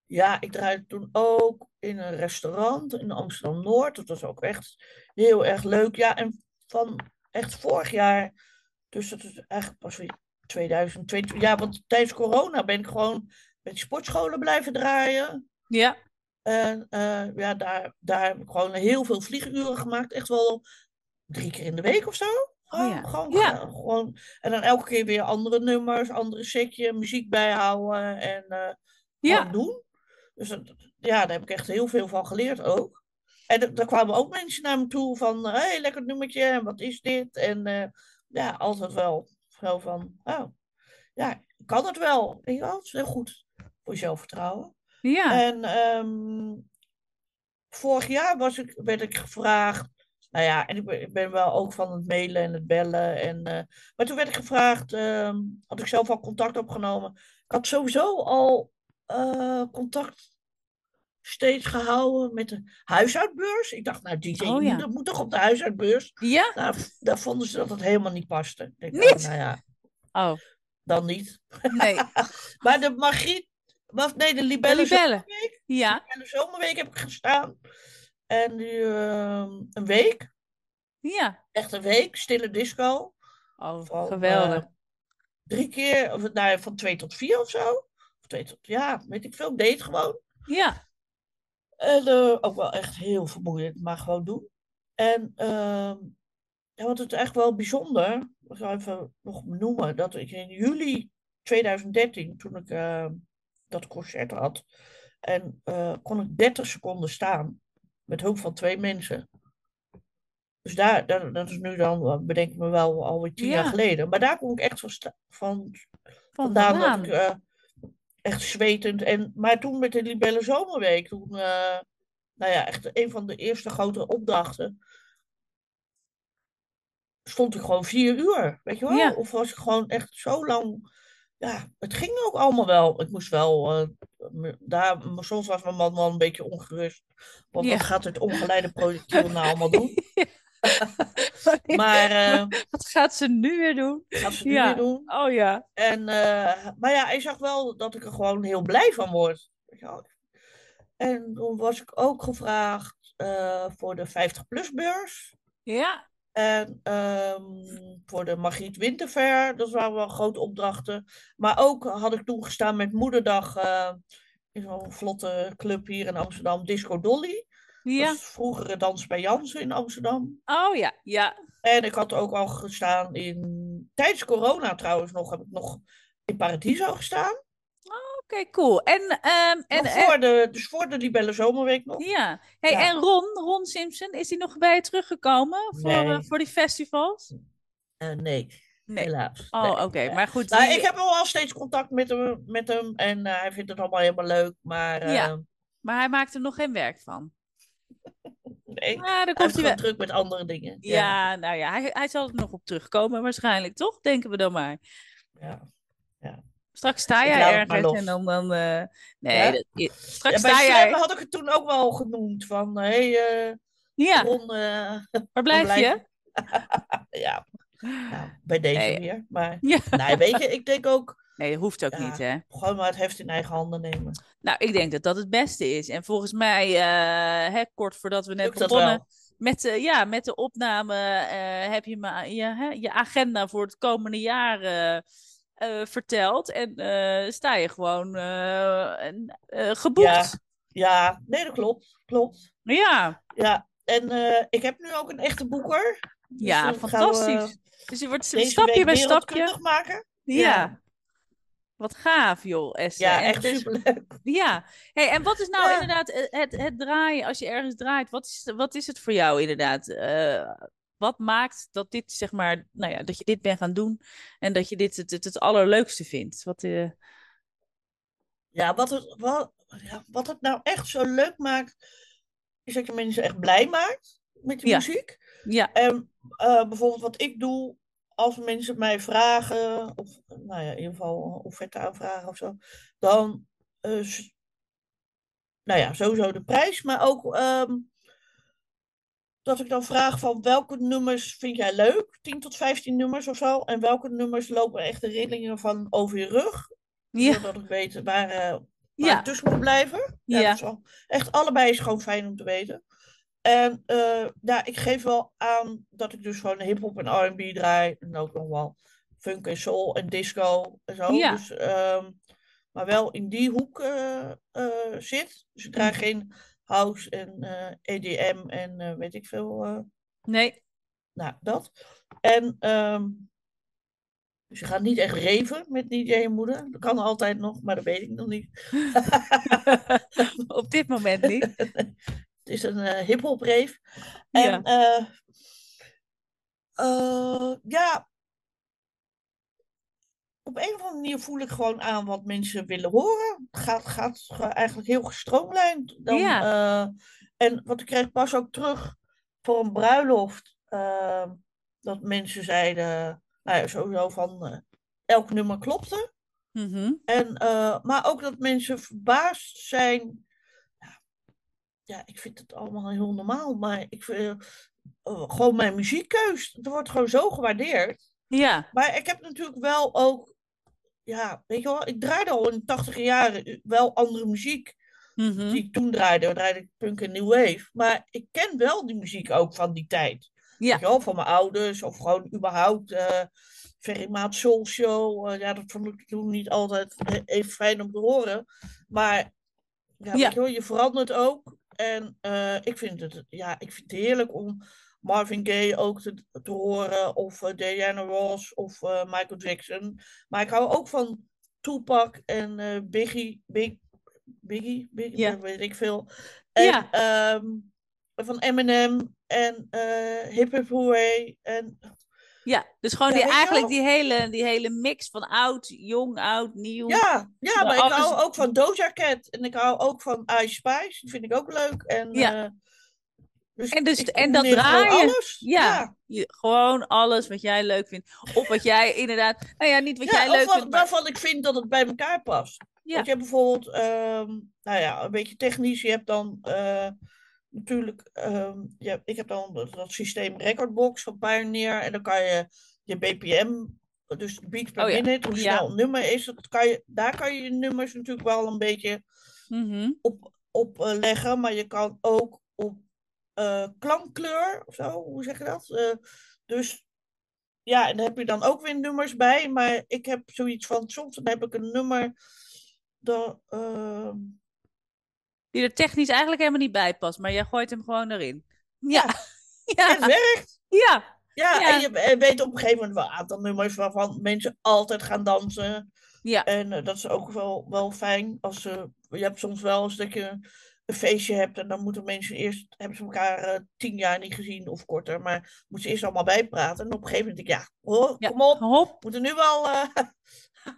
ja, ik draaide toen ook in een restaurant in Amsterdam-Noord. Dat was ook echt heel erg leuk. Ja, en van echt vorig jaar, dus dat is eigenlijk pas weer 2022. Ja, want tijdens corona ben ik gewoon met die sportscholen blijven draaien. ja. En eh, ja, daar, daar heb ik gewoon heel veel vlieguren gemaakt. Echt wel drie keer in de week of zo. Gewoon, ja. gewoon, Ja. eh, gewoon, en dan elke keer weer andere nummers, andere setje, muziek bijhouden en eh, Ja, gewoon doen. Dus dat, ja, daar heb ik echt heel veel van geleerd ook. En er, er kwamen ook mensen naar me toe van, hé, hey, lekker nummertje, en wat is dit? En eh, ja, altijd wel zo van, oh, ja, kan het wel. Je wel, het is heel goed voor zelfvertrouwen. ja. En ehm, vorig jaar was ik, werd ik gevraagd. Nou ja, en ik ben, ik ben wel ook van het mailen en het bellen. En, eh, maar toen werd ik gevraagd, ehm, had ik zelf al contact opgenomen. Ik had sowieso al eh, contact steeds gehouden met de huishoudbeurs. Ik dacht, nou, die Oh, ja. dat moet toch op de huishoudbeurs? Ja? Nou, daar vonden ze dat het helemaal niet paste. Ik Niet? oh, nou ja, Oh, dan niet. nee. <laughs> Maar de Margriet, of nee, de Libelle Libellen. Zomerweek. Ja, En de Zomerweek heb ik gestaan. En nu ehm, een week, ja. echt een week, stille disco. Oh, Van, geweldig. eh, drie keer, of, nou, van twee tot vier of zo. Of twee tot, ja, weet ik veel, deed gewoon. Ja, En eh, ook wel echt heel vermoeiend, maar gewoon doen. En ehm ja, wat het echt wel bijzonder, ik ga even nog noemen, dat ik in juli 2013, toen ik eh, dat concert had, en eh, kon ik 30 seconden staan, met hulp van twee mensen. Dus daar, daar, dat is nu dan, eh, bedenk ik me wel, alweer tien jaar Ja. geleden. Maar daar kom ik echt van, van van vandaan dat ik eh, echt zwetend. En, maar toen met de Libelle Zomerweek, toen, eh, nou ja, echt een van de eerste grote opdrachten, stond ik gewoon vier uur, weet je wel? Ja. Of was ik gewoon echt zo lang. Ja, het ging ook allemaal wel. Ik moest wel, eh, daar, soms was mijn man wel een beetje ongerust. Want Ja. wat gaat het ongeleide projectiel nou allemaal <laughs> doen? <laughs> Maar eh Wat gaat ze nu weer doen? gaat ze nu Ja. weer doen? Oh ja. En, eh, maar ja, hij zag wel dat ik er gewoon heel blij van word. En toen was ik ook gevraagd voor de 50-plus-beurs. Ja. En ehm, voor de Margriet Winterfair. Dat waren wel grote opdrachten. Maar ook had ik toen gestaan met Moederdag eh, in zo'n vlotte club hier in Amsterdam. Disco Dolly. Dat Ja. is vroegere dans bij Jansen in Amsterdam. Oh ja. Ja. En ik had ook al gestaan in... Tijdens corona trouwens nog, heb ik nog in Paradiso gestaan. Oké, cool. En, ehm en, nog voor de, dus voor de Libelle Zomerweek nog. ja. Hey, Ja. en Ron, Ron Simpson, is hij nog bij je teruggekomen voor, Nee. eh, voor die festivals? Eh, nee, Nee. helaas. Oh, Nee. oké. Maar goed. Nou, ik heb wel al steeds contact met hem, met hem en eh, hij vindt het allemaal helemaal leuk. Maar Ja. Maar hij maakt er nog geen werk van. <laughs> nee, Maar dan hij komt hij wel. druk met andere dingen. Ja, nou ja, hij, hij zal er nog op terugkomen waarschijnlijk, toch? Denken we dan maar. ja. Straks sta jij ergens en dan... dan eh, nee, Ja? dat- Ja, straks bij sta jij... had ik het toen ook wel genoemd. Van, hé hey, eh, Ja, Ron, eh, waar blijf je? <laughs> ja, nou, bij deze Nee. weer. Maar Ja. nee, weet je, ik denk ook Nee, dat hoeft ook Ja. niet, hè? gewoon maar het heft in eigen handen nemen. Nou, ik denk dat dat het beste is. En volgens mij, hè, kort voordat we net begonnen met, de, ja, met de opname, heb je me je, hè, je agenda voor het komende jaar eh, verteld. En eh, sta je gewoon eh, en, geboekt. Ja. Ja, nee, dat klopt. Klopt. Ja, Ja, en ik heb nu ook een echte boeker. Dus ja, we fantastisch. dus je wordt stapje bij stapje. maken. Ja. Ja. Wat gaaf, joh, Esther. Ja, echt dus- superleuk. Ja, hey, en wat is nou Ja. inderdaad het, het draaien, als je ergens draait, wat is, wat is het voor jou inderdaad? Wat maakt dat dit, zeg maar, nou ja, dat je dit bent gaan doen en dat je dit het, het, het allerleukste vindt? Wat, eh, Ja, wat het, wat, ja, wat het nou echt zo leuk maakt, is dat je mensen echt blij maakt met Ja. muziek. ja, En eh, bijvoorbeeld wat ik doe, als mensen mij vragen, of nou ja, in ieder geval offerte aanvragen of zo, dan, eh, nou ja, sowieso de prijs, maar ook ehm, dat ik dan vraag van welke nummers vind jij leuk? 10 tot 15 nummers of zo. En welke nummers lopen echt de rillingen van over je rug? ja, Zodat ik weet waar, waar ja, ik tussen moet blijven. Ja, Ja. echt allebei is gewoon fijn om te weten. En eh, ja, ik geef wel aan dat ik dus gewoon hip-hop en RB draai. En ook nog wel funk en soul en disco en zo. Ja. Dus, ehm, maar wel in die hoek eh, zit. Dus ik draai geen house en eh, EDM en eh, weet ik veel. eh, nee, nou, dat. En ehm, dus je gaat niet echt reven met DJ en moeder. Dat kan altijd nog, maar dat weet ik nog niet. <laughs> op dit moment niet. <laughs> Het is een eh hip-hop. Ja. En eh, eh, ja, op een of andere manier voel ik gewoon aan wat mensen willen horen. Het gaat, gaat ge- eigenlijk heel gestroomlijnd. Dan, Ja. eh, En wat ik kreeg pas ook terug voor een bruiloft. eh, dat mensen zeiden, nou ja, sowieso van eh, elk nummer klopte. Mhm. En, maar ook dat mensen verbaasd zijn. Ja, ja, ik vind het allemaal heel normaal, maar ik vind gewoon mijn muziekkeus. Het wordt gewoon zo gewaardeerd. Ja. Maar ik heb natuurlijk wel ook, ja, weet je wel, ik draaide al in de tachtig jaren wel andere muziek Mhm. die ik toen draaide. Draaide punk en new wave. Maar ik ken wel die muziek ook van die tijd. Ja. Weet je wel, van mijn ouders of gewoon überhaupt. eh Ferry Maat Soul Show. eh, ja, dat vond ik toen niet altijd e- even fijn om te horen. Maar ja, Ja. Weet je, wel, je verandert ook. En eh, ik, vind het, ja, ik vind het heerlijk om Marvin Gaye ook te, te horen. Of eh, Diana Ross of eh, Michael Jackson. Maar ik hou ook van Tupac en eh, Biggie. Big, Biggie? Biggie? Ja. Dat weet ik veel. En Ja. ehm, van Eminem en Hip Hop Hooray. En Ja, dus gewoon Ja, die, eigenlijk die hele, die hele mix van oud, jong, oud, nieuw. ja, ja, maar ik hou ook van Doja Cat. En ik hou ook van Ice Spice. Die vind ik ook leuk. En, Ja. Dus En dus- en dat draaien. Alles. Ja. ja. Je- gewoon alles wat jij leuk vindt. Of wat jij inderdaad, nou ja, niet wat Ja, jij leuk wat- vindt, maar waarvan ik vind dat het bij elkaar past. Ja. Want je hebt bijvoorbeeld, ehm, nou ja, een beetje technisch. Je hebt dan eh, natuurlijk, ehm, hebt- ik heb dan dat, dat systeem Recordbox van Pioneer. En dan kan je je BPM, dus beats per Oh ja. minute, hoe Ja. snel een nummer is. Dat kan je, daar kan je je nummers natuurlijk wel een beetje Mhm. op, op eh, leggen. Maar je kan ook op eh, klankkleur of zo, hoe zeg je dat? Eh, dus ja, en daar heb je dan ook weer nummers bij. Maar ik heb zoiets van, soms dan heb ik een nummer. Dat, ehm, die er technisch eigenlijk helemaal niet bij past, maar jij gooit hem gewoon erin. Ja, het ja, <laughs> werkt. ja. Ja, Ja. en je weet op een gegeven moment wel een aantal nummers waarvan mensen altijd gaan dansen. Ja. En eh, dat is ook wel, wel fijn. Als ze, je hebt soms wel eens dat je een feestje hebt en dan moeten mensen eerst, hebben ze elkaar eh, tien jaar niet gezien of korter, maar moeten ze eerst allemaal bijpraten. En op een gegeven moment denk ik, ja, hoor, Ja. kom op, Hop, moeten nu wel <laughs>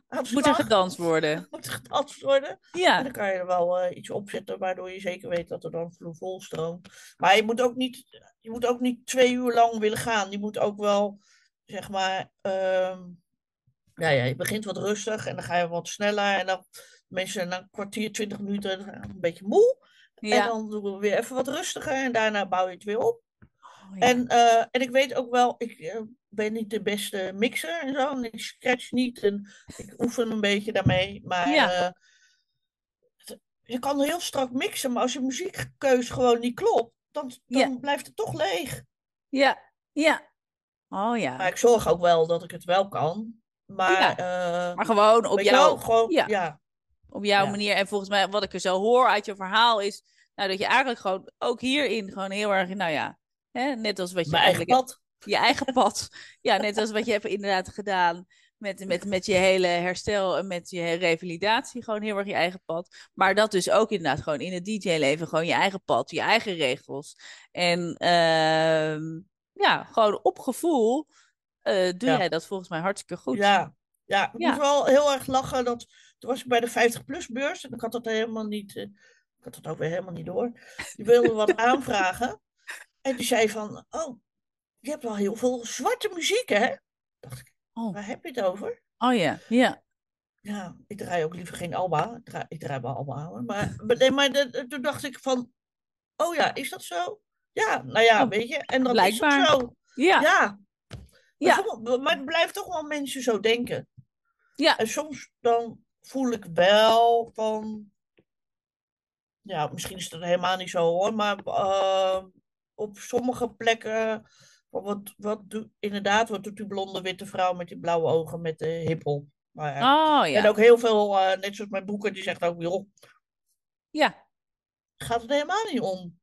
aan de moet er gedanst worden. <laughs> Moet er gedanst worden. En Ja, dan kan je er wel eh, iets opzetten waardoor je zeker weet dat er dan vlo- vol stroomt. Maar je moet ook niet, je moet ook niet twee uur lang willen gaan. Je moet ook wel, zeg maar, ehm, ja, ja, je begint wat rustig en dan ga je wat sneller. En dan mensen na een kwartier, twintig minuten een beetje moe. En dan doen we weer even wat rustiger en daarna bouw je het weer op. Oh, ja. En, eh, en ik weet ook wel, ik eh, ben niet de beste mixer en zo. En ik scratch niet en ik oefen een beetje daarmee. Maar Ja. eh, het- je kan heel strak mixen, maar als je muziekkeus gewoon niet klopt, dan, dan blijft het toch leeg. ja, ja. Oh ja. Maar ik zorg ook wel dat ik het wel kan. Maar, Maar gewoon op wel, jou, gewoon, ja. Op jouw Ja. manier. En volgens mij, wat ik er zo hoor uit je verhaal, is nou, dat je eigenlijk gewoon ook hierin gewoon heel erg, nou ja, hè, net als wat je mijn eigen eigenlijk pad. je eigen <laughs> pad. Ja, net als wat je hebt inderdaad gedaan met, met, met je hele herstel en met je revalidatie. Gewoon heel erg je eigen pad. Maar dat dus ook inderdaad gewoon in het DJ-leven. Gewoon je eigen pad, je eigen regels. En ehm, ja, gewoon op gevoel eh, doe Ja. jij dat volgens mij hartstikke goed. Ja, ja, ik Ja. moest wel heel erg lachen. Dat, toen was ik bij de 50-plus beurs en ik had dat helemaal niet, eh, ik had dat ook weer helemaal niet door. Die wilde wat <laughs> aanvragen. En die zei van, oh, je hebt wel heel veel zwarte muziek, hè? dacht ik, Oh. waar heb je het over? Oh ja, ja. Ja, ik draai ook liever geen Alba. Ik draai, ik draai wel Alba, hoor. Maar, maar, nee, maar de- de- toen dacht ik van, oh ja, is dat zo? Ja, nou ja, Oh, weet je. En dan blijkbaar. is het zo. Ja, Ja. Ja. Maar het blijft toch wel mensen zo denken. Ja. En soms dan voel ik wel van. Ja, misschien is dat helemaal niet zo hoor. Maar eh, op sommige plekken. Wat, wat doet, inderdaad, wat doet die blonde witte vrouw met die blauwe ogen met de hiphop? Maar, oh En ja. ook heel veel, eh, net zoals mijn boeken, die zegt ook, joh, Ja, gaat het helemaal niet om.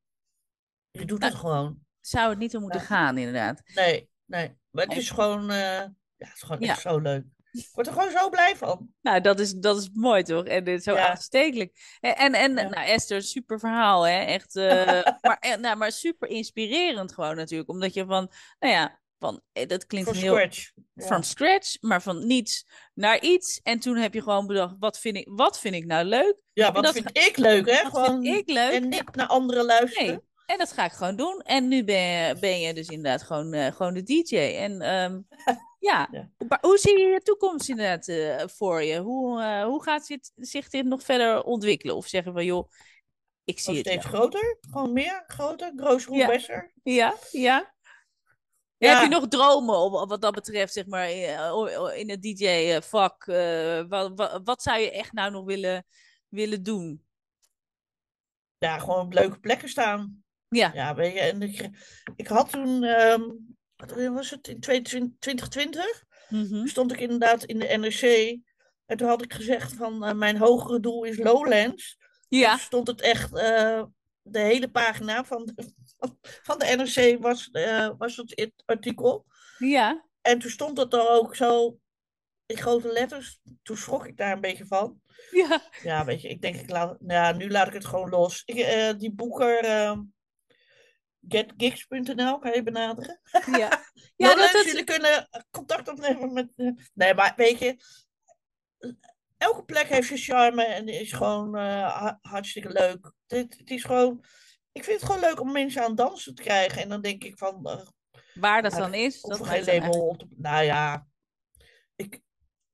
Je doet het gewoon. zou het niet om moeten Ja. gaan inderdaad. Nee, nee. Maar het Nee. is gewoon, eh, ja, het is gewoon Ja. echt zo leuk. Ik word er gewoon zo blij van. Nou, dat is, dat is mooi toch? En dit is zo Ja. aanstekelijk. En, en, en Ja. nou, Esther, super verhaal, hè? Echt, eh, <laughs> maar, eh, nou, maar super inspirerend gewoon natuurlijk. Omdat je van, nou ja, van, eh, dat klinkt Voor heel scratch. Ja. from scratch, maar van niets naar iets. En toen heb je gewoon bedacht, wat vind ik, wat vind ik nou leuk? Ja, wat dat vind ik leuk, hè? Wat Gewoon, vind ik leuk? En niet naar anderen luisteren. Nee, En dat ga ik gewoon doen. En nu ben je, ben je dus inderdaad gewoon, eh, gewoon de DJ. En ehm, <laughs> ja, hoe zie je je toekomst inderdaad eh, voor je? Hoe, eh, hoe gaat dit, zich dit nog verder ontwikkelen? Of zeggen van, joh, ik zie Gewoon het steeds wel. groter, gewoon meer, groter, groter, Ja. besser. Ja, ja. Ja. Heb je nog dromen op, wat dat betreft, zeg maar, in, in het DJ-vak? wat, wat, wat zou je echt nou nog willen, willen doen? Ja, gewoon op leuke plekken staan. Ja, Ja, weet je, en ik, ik had toen, ehm, wat was het, in 2020 mhm. stond ik inderdaad in de NRC. En toen had ik gezegd van, eh, mijn hogere doel is Lowlands. ja, Toen stond het echt, eh, de hele pagina van de, van de NRC was, eh, was het artikel. ja, En toen stond het er ook zo in grote letters. Toen schrok ik daar een beetje van. ja. Ja, weet je, ik denk, ik laat, ja, nu laat ik het gewoon los. Ik, die boeker, eh, getgigs.nl, kan je benaderen. Ja, <laughs> ja dat, dat, jullie kunnen contact opnemen met... eh, nee, maar weet je, elke plek heeft zijn charme en is gewoon ha- hartstikke leuk. Het, het is gewoon... Ik vind het gewoon leuk om mensen aan het dansen te krijgen. En dan denk ik van, eh, waar dat dan is, dat geen label op. Nou ja, ik,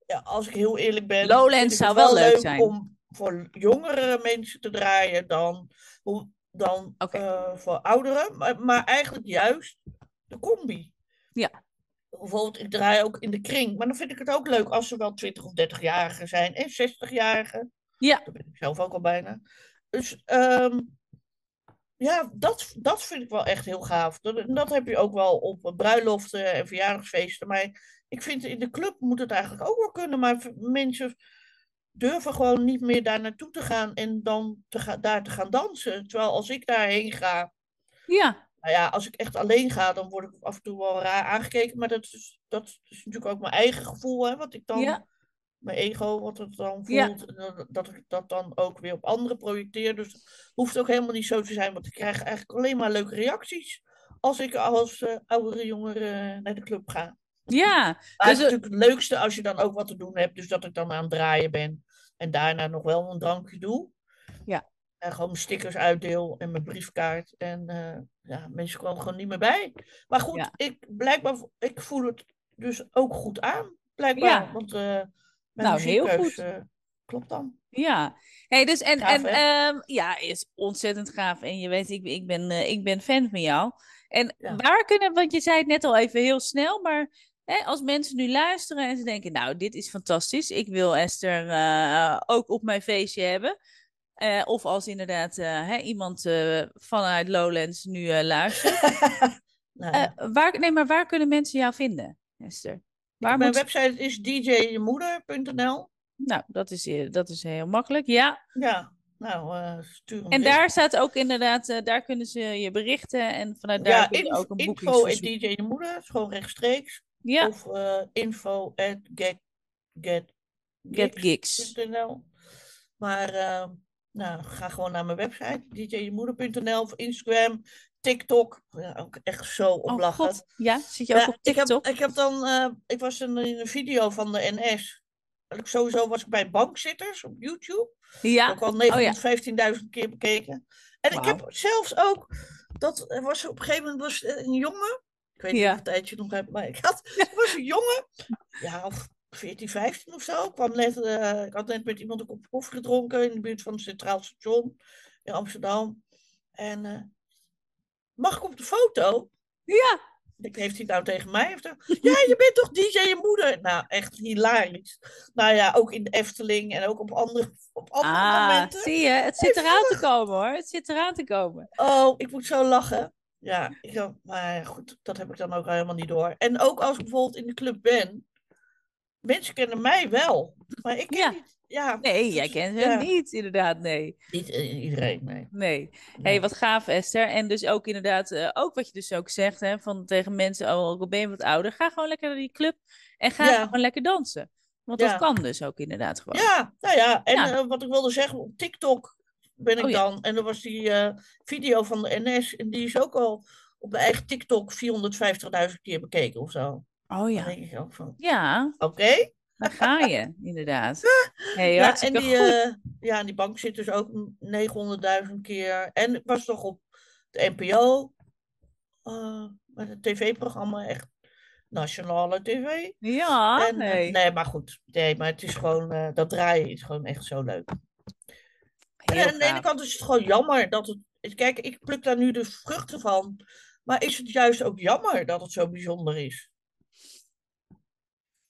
ja, als ik heel eerlijk ben... Lowlands zou het wel leuk zijn. om voor jongere mensen te draaien dan, hoe- dan eh, voor ouderen. Maar, maar eigenlijk juist de combi. Ja. Bijvoorbeeld, ik draai ook in de kring. Maar dan vind ik het ook leuk als ze wel 20 of 30-jarigen zijn. En 60-jarigen. Ja, Dat ben ik zelf ook al bijna. Dus ehm, ja, dat, dat vind ik wel echt heel gaaf. Dat, dat heb je ook wel op bruiloften en verjaardagsfeesten. Maar ik vind in de club moet het eigenlijk ook wel kunnen. Maar mensen durven gewoon niet meer daar naartoe te gaan en dan te ga, daar te gaan dansen. Terwijl als ik daarheen ga, ja, nou ja, als ik echt alleen ga, dan word ik af en toe wel raar aangekeken. Maar dat is, dat is natuurlijk ook mijn eigen gevoel, hè, wat ik dan, Ja. mijn ego, wat het dan Ja. voelt. En dat, ik dat dan ook weer op anderen projecteer. Dus het hoeft ook helemaal niet zo te zijn, want ik krijg eigenlijk alleen maar leuke reacties. Als ik als eh, oudere jongere naar de club ga. ja. Maar Dus, het is eh, natuurlijk het leukste als je dan ook wat te doen hebt. Dus dat ik dan aan het draaien ben. En daarna nog wel een drankje doe. Ja. En gewoon mijn stickers uitdeel en mijn briefkaart. En eh, ja, mensen komen gewoon niet meer bij. Maar goed, Ja. ik, blijkbaar, ik voel het dus ook goed aan. Blijkbaar. Ja. Want eh mijn Nou, heel goed. eh, klopt dan. Ja, hey, dus en, Gaaf, en ehm, ja, is ontzettend gaaf. En je weet, ik, ik, ben, ik ben fan van jou. En Ja. waar kunnen, want je zei het net al even heel snel, maar hè, als mensen nu luisteren en ze denken, nou, dit is fantastisch. Ik wil Esther eh, ook op mijn feestje hebben. Eh, of als inderdaad eh, hè, iemand vanuit Lowlands nu luistert. <laughs> Nou, ja. Waar, nee, maar waar kunnen mensen jou vinden, Esther? Waar mijn moet... website is djjemoeder.nl. Nou, dat is, dat is heel makkelijk, ja. Ja, nou, stuur En daar staat ook inderdaad, daar kunnen ze je berichten en vanuit daar Ja, kun je info, ook een info boekingsverzoek. at DJ de Moeder, gewoon rechtstreeks. Ja, Of eh, info at get, get, Get Gigs. gigs.nl. Maar eh, nou, ga gewoon naar mijn website, djjemoeder.nl of Instagram, TikTok. Ja, ook echt zo op Oh lachen. god, ja, zit je ook Ja, op ik heb, TikTok? ik heb dan, eh, ik was in, in een video van de NS. Ik- Sowieso was ik bij bankzitters op YouTube. Ja, Ook al oh ja. 915.000 keer bekeken. En ik heb zelfs ook, dat was op een gegeven moment was een jongen. Ik weet niet Ja. of tijdje nog heb, maar ik had, <laughs> was een jongen, ja, of 14, 15 of zo. Ik, kwam net, eh, ik had net met iemand een kop koffie gedronken in de buurt van het Centraal Station in Amsterdam. En eh, mag ik op de foto? Ja, Ik, heeft hij nou tegen mij? Heeft hij, ja, je bent toch DJ je moeder? Nou, echt hilarisch. Nou ja, ook in de Efteling en ook op andere, op andere ah, momenten. zie je, het zit eraan te komen hoor, het zit eraan te komen. Oh, ik moet zo lachen. Ja, ik, maar goed, dat heb ik dan ook helemaal niet door. En ook als ik bijvoorbeeld in de club ben, mensen kennen mij wel, maar ik ken Ja. niet. Ja, Nee, jij kent Ja. hem niet, inderdaad, nee. niet i- iedereen, nee. Nee. hey, wat gaaf Esther. En dus ook inderdaad, eh, ook wat je dus ook zegt, hè, van tegen mensen, oh, ook al ben je wat ouder, ga gewoon lekker naar die club en ga Ja. gewoon lekker dansen. Want dat kan dus ook inderdaad gewoon. Ja, nou ja, en eh, wat ik wilde zeggen, op TikTok ben ik Oh ja. dan. En er was die eh, video van de NS, en die is ook al op mijn eigen TikTok 450.000 keer bekeken of zo. Oh ja. denk ik ook van, Ja, oké. daar ga je, inderdaad. <laughs> Hey, Ja, en die, eh, ja, en die bank zit dus ook 900.000 keer. En ik was toch op de NPO. eh, met een tv-programma, echt nationale tv. Ja, En, eh, nee. nee, maar goed. Nee, maar het is gewoon, eh, dat draaien is gewoon echt zo leuk. En aan de ene kant is het gewoon jammer dat het. Kijk, ik pluk daar nu de vruchten van. Maar is het juist ook jammer dat het zo bijzonder is?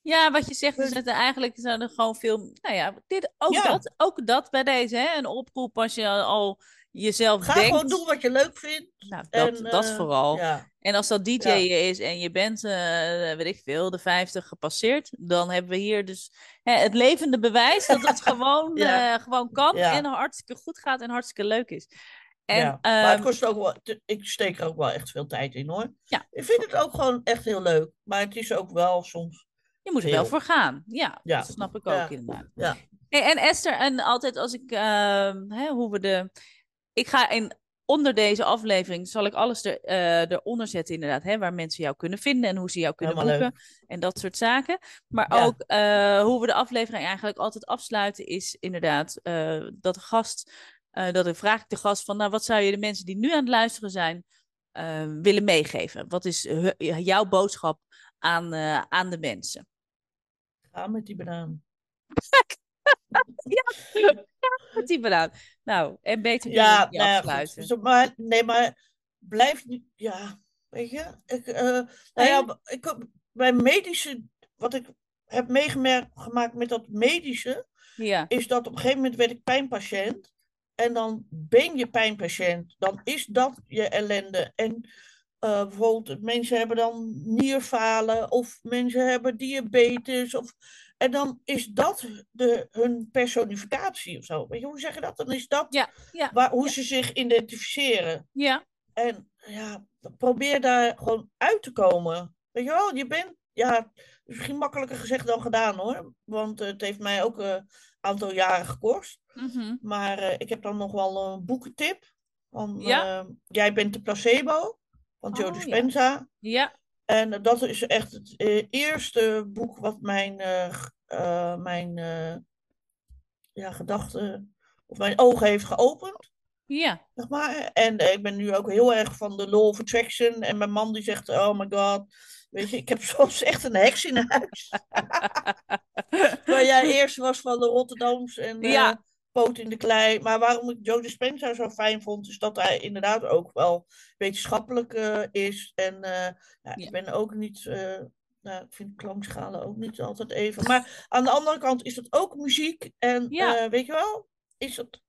Ja, wat je zegt is Dus- dat er eigenlijk zijn er gewoon veel. Nou ja, dit, ook, Ja. dat, ook dat bij deze, hè? Een oproep als je al jezelf Ga denkt. gewoon doen wat je leuk vindt. Nou, dat, en, dat eh, vooral. Ja, En als dat DJ Ja. is en je bent, eh, weet ik veel, de 50 gepasseerd, dan hebben we hier dus hè, het levende bewijs dat het <laughs> gewoon, Ja. eh, gewoon kan en hartstikke goed gaat en hartstikke leuk is. En, maar het ehm, kost ook wel. Ik steek er ook wel echt veel tijd in hoor. Ja. Ik vind het ook gewoon echt heel leuk. Maar het is ook wel soms. je moet er wel voor gaan. Ja, Ja. dat snap ik ook inderdaad. Ja. En Esther, en altijd als ik, ehm, hè, hoe we de. Ik ga in, onder deze aflevering, zal ik alles er, eh, eronder zetten, inderdaad, hè, waar mensen jou kunnen vinden en hoe ze jou kunnen Helemaal boeken en dat soort zaken. Maar Ja. ook eh, hoe we de aflevering eigenlijk altijd afsluiten, is inderdaad eh, dat de gast, dat ik vraag ik de gast van, nou, wat zou je de mensen die nu aan het luisteren zijn, willen meegeven? Wat is jouw boodschap aan, aan de mensen? Ga met die banaan. <laughs> Met die banaan. Nou, en beter Ja, die nou ja, afsluiten. goed. Maar, nee, maar blijf niet. Ja, weet je. Ik, nou ja, ik, medische. Wat ik heb meegemerkt gemaakt met dat medische. Ja, is dat op een gegeven moment werd ik pijnpatiënt. En dan ben je pijnpatiënt. Dan is dat je ellende. En eh, bijvoorbeeld, mensen hebben dan nierfalen. Of mensen hebben diabetes. Of, en dan is dat de, hun personificatie of zo. Weet je, hoe zeg je dat? Dan is dat ja, ja, waar, hoe ze zich identificeren. ja. En ja, probeer daar gewoon uit te komen. Weet je wel, je bent, ja, misschien makkelijker gezegd dan gedaan hoor. Want eh, het heeft mij ook een aantal jaren gekost. mhm. Maar eh, ik heb dan nog wel een boekentip. Van, Ja? eh, Jij bent de placebo van Joe Oh, ja. Dispenza. Ja, En dat is echt het eh, eerste boek wat mijn, eh, mijn ja, gedachten of mijn ogen heeft geopend. ja. Zeg maar. En ik ben nu ook heel erg van de law of attraction. En mijn man die zegt, oh my god. Weet je, ik heb <laughs> soms echt een heks in huis. <laughs> <laughs> Waar jij eerst was van de Rotterdams en Ja. Poot in de klei. Maar waarom ik Joe Dispenza zo fijn vond, is dat hij inderdaad ook wel wetenschappelijk eh, is. En eh, ja, ik ben ook niet... eh, nou, ik vind klankschalen ook niet altijd even. Maar aan de andere kant is dat ook muziek. En Ja. weet je wel, is dat...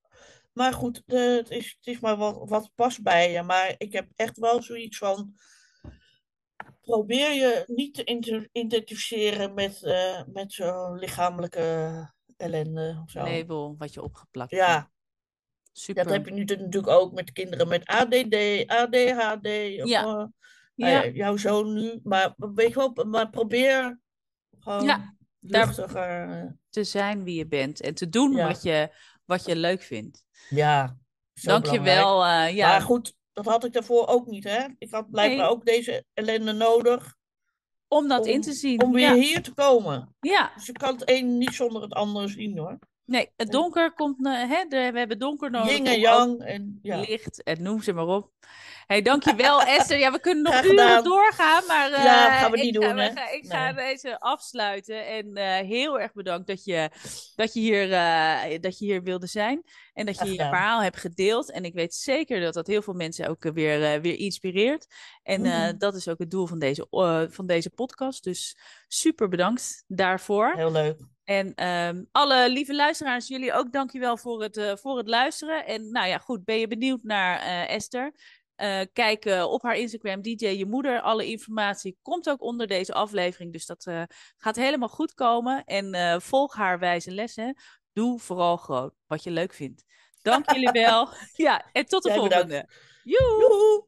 Maar goed, het, is, het is maar wat, wat past bij je. Maar ik heb echt wel zoiets van... Probeer je niet te identificeren met, met zo'n lichamelijke ellende of zo. Label wat je opgeplakt Ja, hebt. Super. dat heb je nu natuurlijk ook met kinderen met ADD, ADHD. Of, Ja. eh, Ja. nou ja, jouw zoon nu. Maar weet je wel, maar probeer gewoon Ja, luchtiger. eh, Te zijn wie je bent en te doen Ja. wat, je, wat je leuk vindt. ja, zo Dank je belangrijk. wel. eh, ja. Maar goed, dat had ik daarvoor ook niet, hè. Ik had blijkbaar Nee. ook deze ellende nodig om dat om, in te zien. om weer ja. hier te komen. ja, Dus je kan het een niet zonder het andere zien, hoor. nee, het donker komt. eh, hè, we hebben donker nodig. Yin en yang. En, ja. Licht en noem ze maar op. Hey, dankjewel <laughs> Esther. Ja, we kunnen nog uren doorgaan, maar eh, Ja, gaan we ik niet ga, doen, gaan- ik ga deze afsluiten. En eh, heel erg bedankt dat je, dat, je hier, eh, dat je hier wilde zijn. En dat je je verhaal hebt gedeeld. En ik weet zeker dat dat heel veel mensen ook eh, weer, eh, weer inspireert. En eh, Mhm. dat is ook het doel van deze, eh, van deze podcast. Dus super bedankt daarvoor. Heel leuk. En ehm, alle lieve luisteraars, jullie ook dankjewel voor het, eh, voor het luisteren. En nou ja, goed, ben je benieuwd naar eh, Esther? Eh, kijk op haar Instagram, DJ Je Moeder. Alle informatie komt ook onder deze aflevering. Dus dat eh, gaat helemaal goed komen. En eh, volg haar wijze lessen. Doe vooral groot wat je leuk vindt. Dank jullie <laughs> wel. Ja, en tot de Jij volgende. Joe!